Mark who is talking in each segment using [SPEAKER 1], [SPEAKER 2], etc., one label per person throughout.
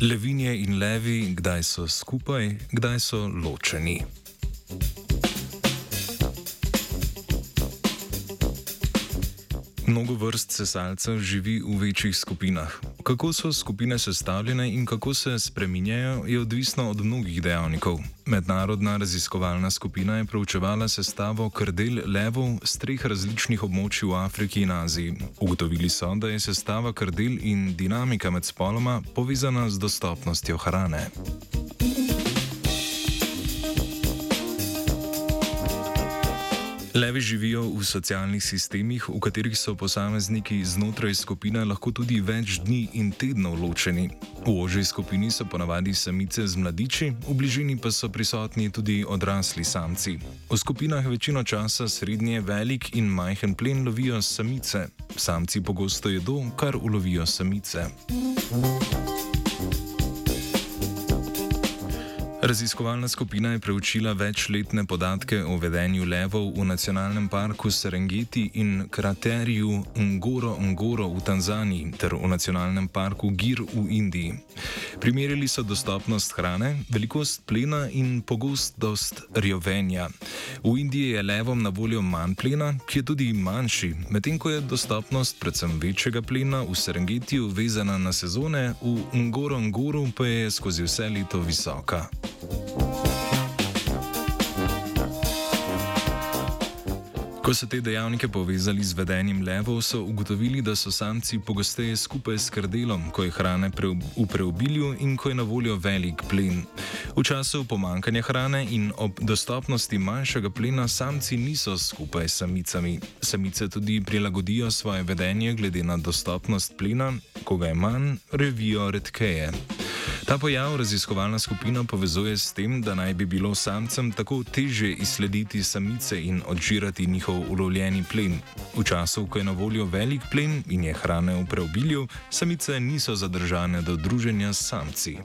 [SPEAKER 1] Levinje in levi, kdaj so skupaj, kdaj so ločeni. Mnogo vrst sesalcev živi v večjih skupinah. Kako so skupine sestavljene in kako se spreminjajo, je odvisno od mnogih dejavnikov. Mednarodna raziskovalna skupina je proučevala sestavo krdel levov z treh različnih območij v Afriki in Aziji. Ugotovili so, da je sestava krdel in dinamika med spoloma povezana z dostopnostjo hrane. Levi živijo v socialnih sistemih, v katerih so posamezniki znotraj skupine lahko tudi več dni in tednov ločeni. V ožji skupini so ponavadi samice z mladiči, v bližini pa so prisotni tudi odrasli samci. V skupinah večino časa srednje velik in majhen plen lovijo samice, samci pogosto jedo, kar ulovijo samice. Raziskovalna skupina je preučila večletne podatke o vedenju levov v nacionalnem parku Serengeti in krateriju Ngoro Ngoro v Tanzaniji ter v nacionalnem parku Gir v Indiji. Primerjali so dostopnost hrane, velikost plena in pogostost rjovenja. V Indiji je levom na voljo manj plena, ki je tudi manjši, medtem ko je dostopnost predvsem večjega plena v Serengetiju vezana na sezone, v Ngoro Ngoro pa je skozi vse leto visoka. Ko so te dejavnike povezali z vedenjem levov, so ugotovili, da so samci pogosteje skupaj s krdelom, ko je hrane pre v preobilju in ko je na voljo velik plen. V času pomankanja hrane in ob dostopnosti manjšega plena samci niso skupaj s samicami. Samice tudi prilagodijo svoje vedenje glede na dostopnost plena, ko ga je manj, revijo redkeje. Ta pojav raziskovalna skupina povezuje s tem, da naj bi bilo samcem tako težje izslediti samice in odžirati njihov ulovljeni plen. V času, ko je na voljo velik plen in je hrane v preobilju, samice niso zadržane do druženja s samci.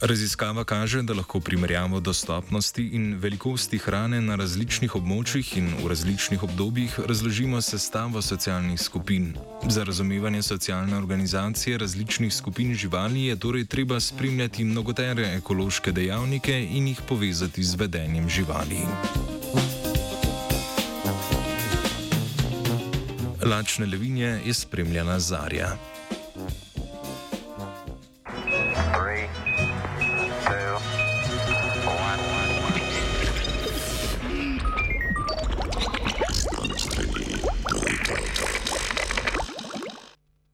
[SPEAKER 1] Raziskava kaže, da lahko primerjavo dostopnosti in velikosti hrane na različnih območjih in v različnih obdobjih razložimo sestavo socialnih skupin. Za razumevanje socialne organizacije različnih skupin živali je torej treba spremljati mnogotere ekološke dejavnike in jih povezati z vedenjem živali. Lačne levinje je spremljena zarja.